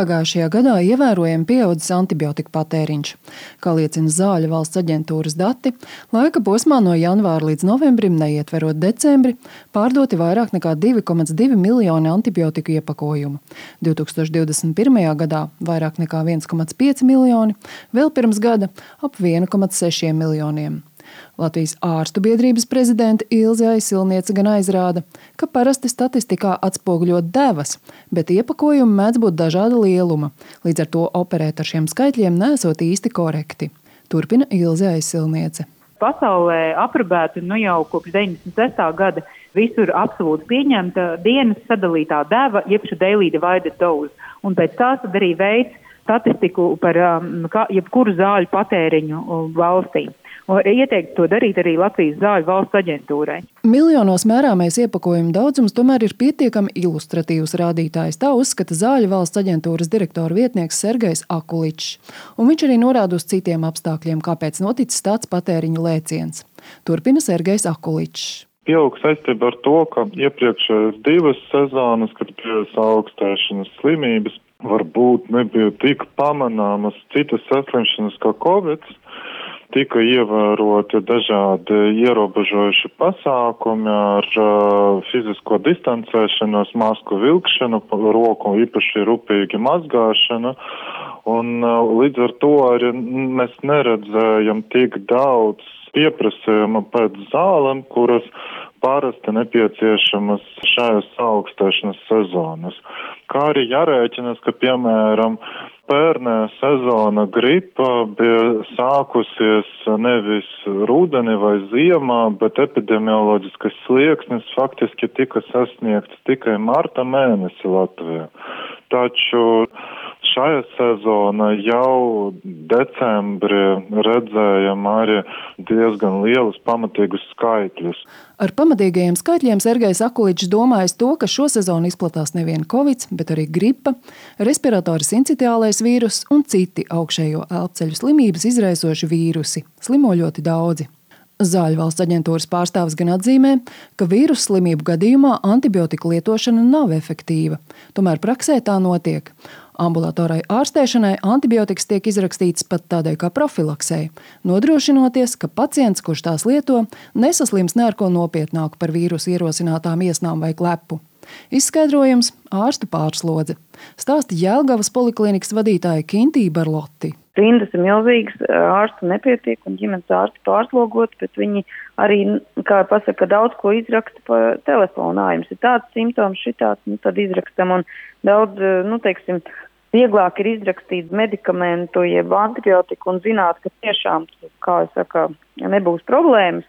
Pagājušajā gadā ievērojami pieaudzis antibiotika patēriņš. Kā liecina Zāļu valsts aģentūras dati, laika posmā no janvāra līdz novembrim, neietverot decembri, pārdoti vairāk nekā 2,2 miljoni antibiotiku iepakojumu. 2021. gadā vairāk nekā 1,5 miljoni, vēl pirms gada ap 1,6 miljoniem. Latvijas ārstu biedrības prezidenta Ilze Aisilniece gan aizrāda, ka parasti statistikā atspoguļo devas, bet iepakojumi mēdz būt dažāda lieluma, līdz ar to operēt ar šiem skaitļiem nesot īsti korekti. Turpina Ilze Aisilniece. Pasaulē aprobēta nu jau kopš 96. gada visur absolūti pieņemta dienas sadalītā deva, jeb šī daily divided dose. Un pēc tās arī veids statistiku par um, kā, jebkuru zāļu patēriņu valstī. Ieteikt to darīt arī Latvijas zāļu valsts aģentūrai. Miljonos mērāmais iepakojumu daudzums tomēr ir pietiekami ilustratīvs rādītājs. Tā uzskata zāļu valsts aģentūras direktora vietnieks Sergejs Akuličs. Un viņš arī norāda uz citiem apstākļiem, kāpēc noticis tāds patēriņu lēciens. Turpina Sergejs Akuličs pieaug saistībā ar to, ka iepriekšējās divas sezonas, kad bija augstēšanas slimības, varbūt nebija tik pamanāmas citas saslimšanas kā Covid, tika ievēroti dažādi ierobežojuši pasākumi ar uh, fizisko distancēšanos, masku vilkšanu, roku īpaši rūpīgi mazgāšanu. Un uh, līdz ar to arī mēs neredzējam tik daudz pieprasījuma pēc zālēm, kuras parasti nepieciešamas šajās augstēšanas sezonas. Kā arī jārēķinas, ka, piemēram, pērnē sezona gripa bija sākusies nevis rudenī vai ziemā, bet epidemioloģiskais slieksnis faktiski tika sasniegts tikai marta mēnesi Latvijā. Taču šajā sezonā jau decembrī redzējām arī diezgan lielus pamatīgus skaitļus. Ar pamatīgajiem skaitļiem Sergejs Akuličs domājas to, ka šo sezonu izplatās nevien covid, bet arī gripa, respiratoris sincitiālais vīrus un citi augšējo elpceļu slimības izraisoši vīrusi. Slimo ļoti daudzi. Zāļu valsts aģentūras pārstāvis gan atzīmē, ka vīrusu slimību gadījumā antibiotiku lietošana nav efektīva. Tomēr praksē tā notiek. Ambulatorai ārstēšanai antibiotikas tiek izrakstītas pat tādai kā profilaksei, nodrošinoties, ka pacients, kurš tās lieto, nesaslims ne ar ko nopietnāku par vīrusu ierosinātām iesnām vai klepu. Izskaidrojums - ārstu pārslodze. Stāsta Jēlgavas poliklīnikas vadītāja Kintība Barlotti. Rindas ir milzīgas, ārstu nepietiek un ģimenes ārsti pārslogot, bet viņi arī, kā pasaka, daudz ko izraksta pa telefonu. Jums ir tāds simptoms, šitāds, nu tad izrakstam un daudz, nu teiksim, vieglāk ir izrakstīt medikamentu, jeb antibiotiku un zināt, ka tiešām, kā es saku, nebūs problēmas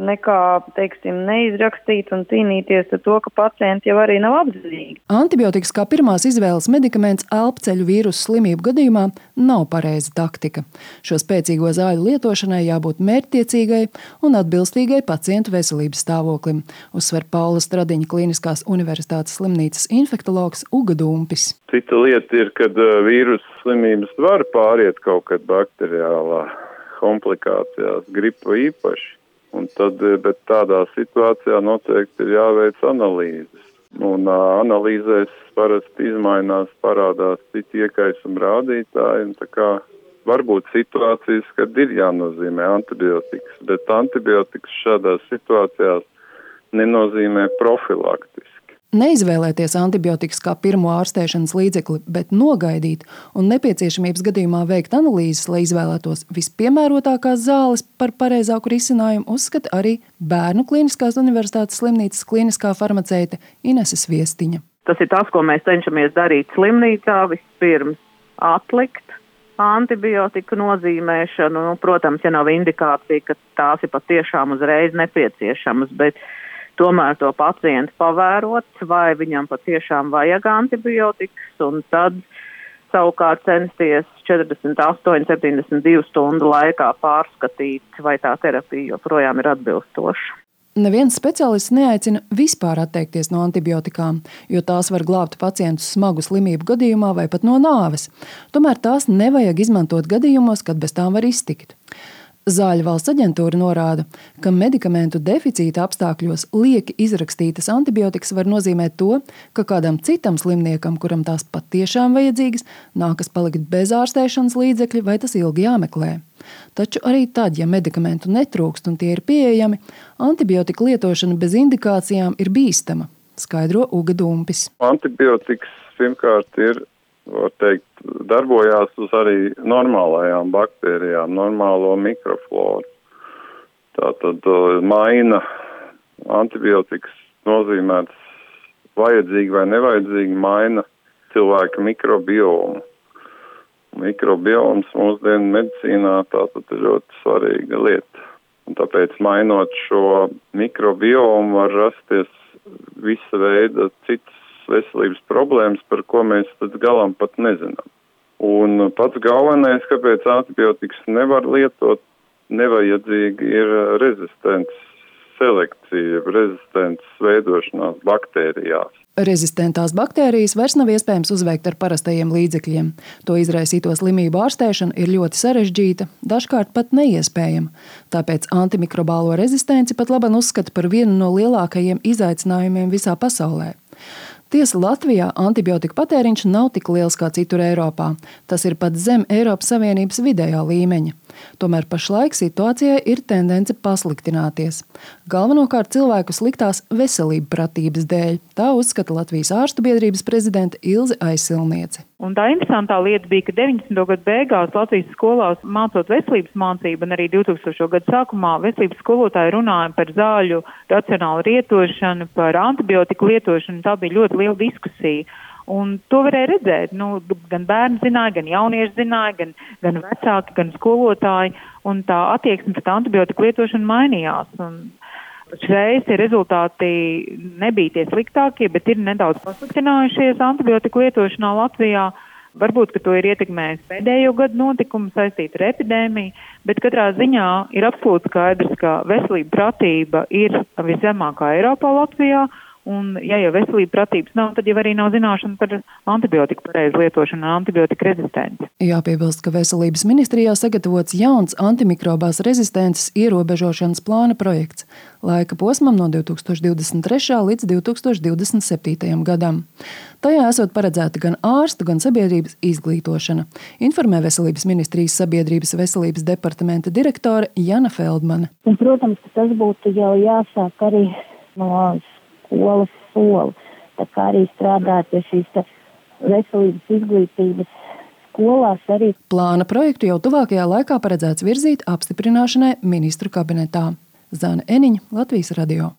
nekā, teiksim, neizrakstīt un cīnīties ar to, ka pacienti jau arī nav apzinīgi. Antibiotikas kā pirmās izvēles medikaments elpceļu vīrusu slimību gadījumā nav pareiza taktika. Šo spēcīgo zāļu lietošanai jābūt mērķtiecīgai un atbilstīgai pacientu veselības stāvoklim, uzsver Paula Stradiņa Kliniskās universitātes slimnīcas infektologs Uga Dumpis. Cita lieta ir, kad vīrusu slimības var pāriet kaut kad bakteriālā komplikācijās, gripa īpaši Un tad, eh, bet tādā situācijā noteikti ir jāveic analīzes. Un uh, analīzēs parasti izmainās, parādās citi iekaisuma rādītāji. Tā kā var būt situācijas, kad ir jānozīmē antibiotikas, bet antibiotikas šādās situācijās nenozīmē profilaktiski. Neizvēlēties antibiotikas kā pirmo ārstēšanas līdzekli, bet nogaidīt un nepieciešamības gadījumā veikt analīzes, lai izvēlētos vispiemērotākās zāles par pareizāku risinājumu, uzskata arī Bērnu Kliniskās Universitātes slimnīcas kliniskā farmaceite Inese Viestiņa. Tas ir tas, ko mēs cenšamies darīt slimnīcā vispirms atlikt antibiotiku nozīmēšanu. Nu, protams, ja nav indikācija, ka tās ir patiešām uzreiz nepieciešamas, bet tomēr to pacientu pavērot, vai viņam patiešām vajag antibiotikas, un tad savukārt censties 48, 72 stundu laikā pārskatīt, vai tā terapija joprojām ir atbilstoša. Neviens speciālists neaicina vispār atteikties no antibiotikām, jo tās var glābt pacientus smagu slimību gadījumā vai pat no nāves. Tomēr tās nevajag izmantot gadījumos, kad bez tām var iztikt. Zāļu valsts aģentūra norāda, ka medikamentu deficīta apstākļos lieki izrakstītas antibiotikas var nozīmēt to, ka kādam citam slimniekam, kuram tās patiešām vajadzīgas, nākas palikt bez ārstēšanas līdzekļa vai tas ilgi jāmeklē. Taču arī tad, ja medikamentu netrūkst un tie ir pieejami, antibiotika lietošana bez indikācijām ir bīstama, skaidro Uga Dumpis. Antibiotikas pirmkārt ir teikt, darbojās uz arī normālajām baktērijām, normālo mikrofloru. Tā tad uh, maina antibiotikas nozīmēts vajadzīgi vai nevajadzīgi maina cilvēka mikrobiomu. Mikrobioms mūsdienu medicīnā tātad ir ļoti svarīga lieta. Un tāpēc mainot šo mikrobiomu var rasties visa veida citas veselības problēmas, par ko mēs tad galam pat nezinām. Un pats galvenais, kāpēc antibiotikas nevar lietot, nevajadzīgi ir rezistents selekcija, rezistents veidošanās baktērijās. Rezistentās baktērijas vairs nav iespējams uzveikt ar parastajiem līdzekļiem. To izraisīto slimību ārstēšana ir ļoti sarežģīta, dažkārt pat neiespējama. Tāpēc antimikrobālo rezistenci pat labāk uzskata par vienu no lielākajiem izaicinājumiem visā pasaulē. Tiesa Latvijā antibiotika patēriņš nav tik liels kā citur Eiropā. Tas ir pat zem Eiropas Savienības vidējā līmeņa. Tomēr pašlaik situācijai ir tendence pasliktināties. Galvenokārt cilvēku sliktās veselības pratības dēļ, tā uzskata Latvijas ārstu biedrības prezidente Ilze Aizsilniece. Un tā interesantā lieta bija, ka 90. gadu beigās Latvijas skolās mācot veselības mācību, un arī 2000. gadu sākumā veselības skolotāji runāja par zāļu racionālu lietošanu, par antibiotiku lietošanu. Tā bija ļoti liela diskusija. Un to varēja redzēt. Nu, gan bērni zināja, gan jaunieši zināja, gan, gan vecāki, gan skolotāji. Tā attieksme pret antibiotiku lietošanu mainījās. Un šreiz tie rezultāti nebija tie sliktākie, bet ir nedaudz pasliktinājušies antibiotiku lietošanā Latvijā. Varbūt, to ir ietekmējis pēdējo gadu notikumi saistīti ar epidēmiju, bet katrā ziņā ir absolūti skaidrs, ka veselība pratība ir viszemākā Eiropā Latvijā Un, ja jau veselība pratības nav, tad jau arī nav zināšana par antibiotiku pareizu lietošanu un antibiotiku rezistenci. Jāpiebilst, ka Veselības ministrijā sagatavots jauns antimikrobās rezistences ierobežošanas plāna projekts laika posmam no 2023. līdz 2027. gadam. Tajā esot paredzēta gan ārstu, gan sabiedrības izglītošana, informē Veselības ministrijas sabiedrības veselības departamenta direktore Jana Feldmane. Un, protams, ka tas būtu jau jāsāk arī no skolas soli. Tā kā arī strādāt pie šīs veselības izglītības skolās arī. Plāna projektu jau tuvākajā laikā paredzēts virzīt apstiprināšanai ministru kabinetā. Zana Eniņa, Latvijas radio.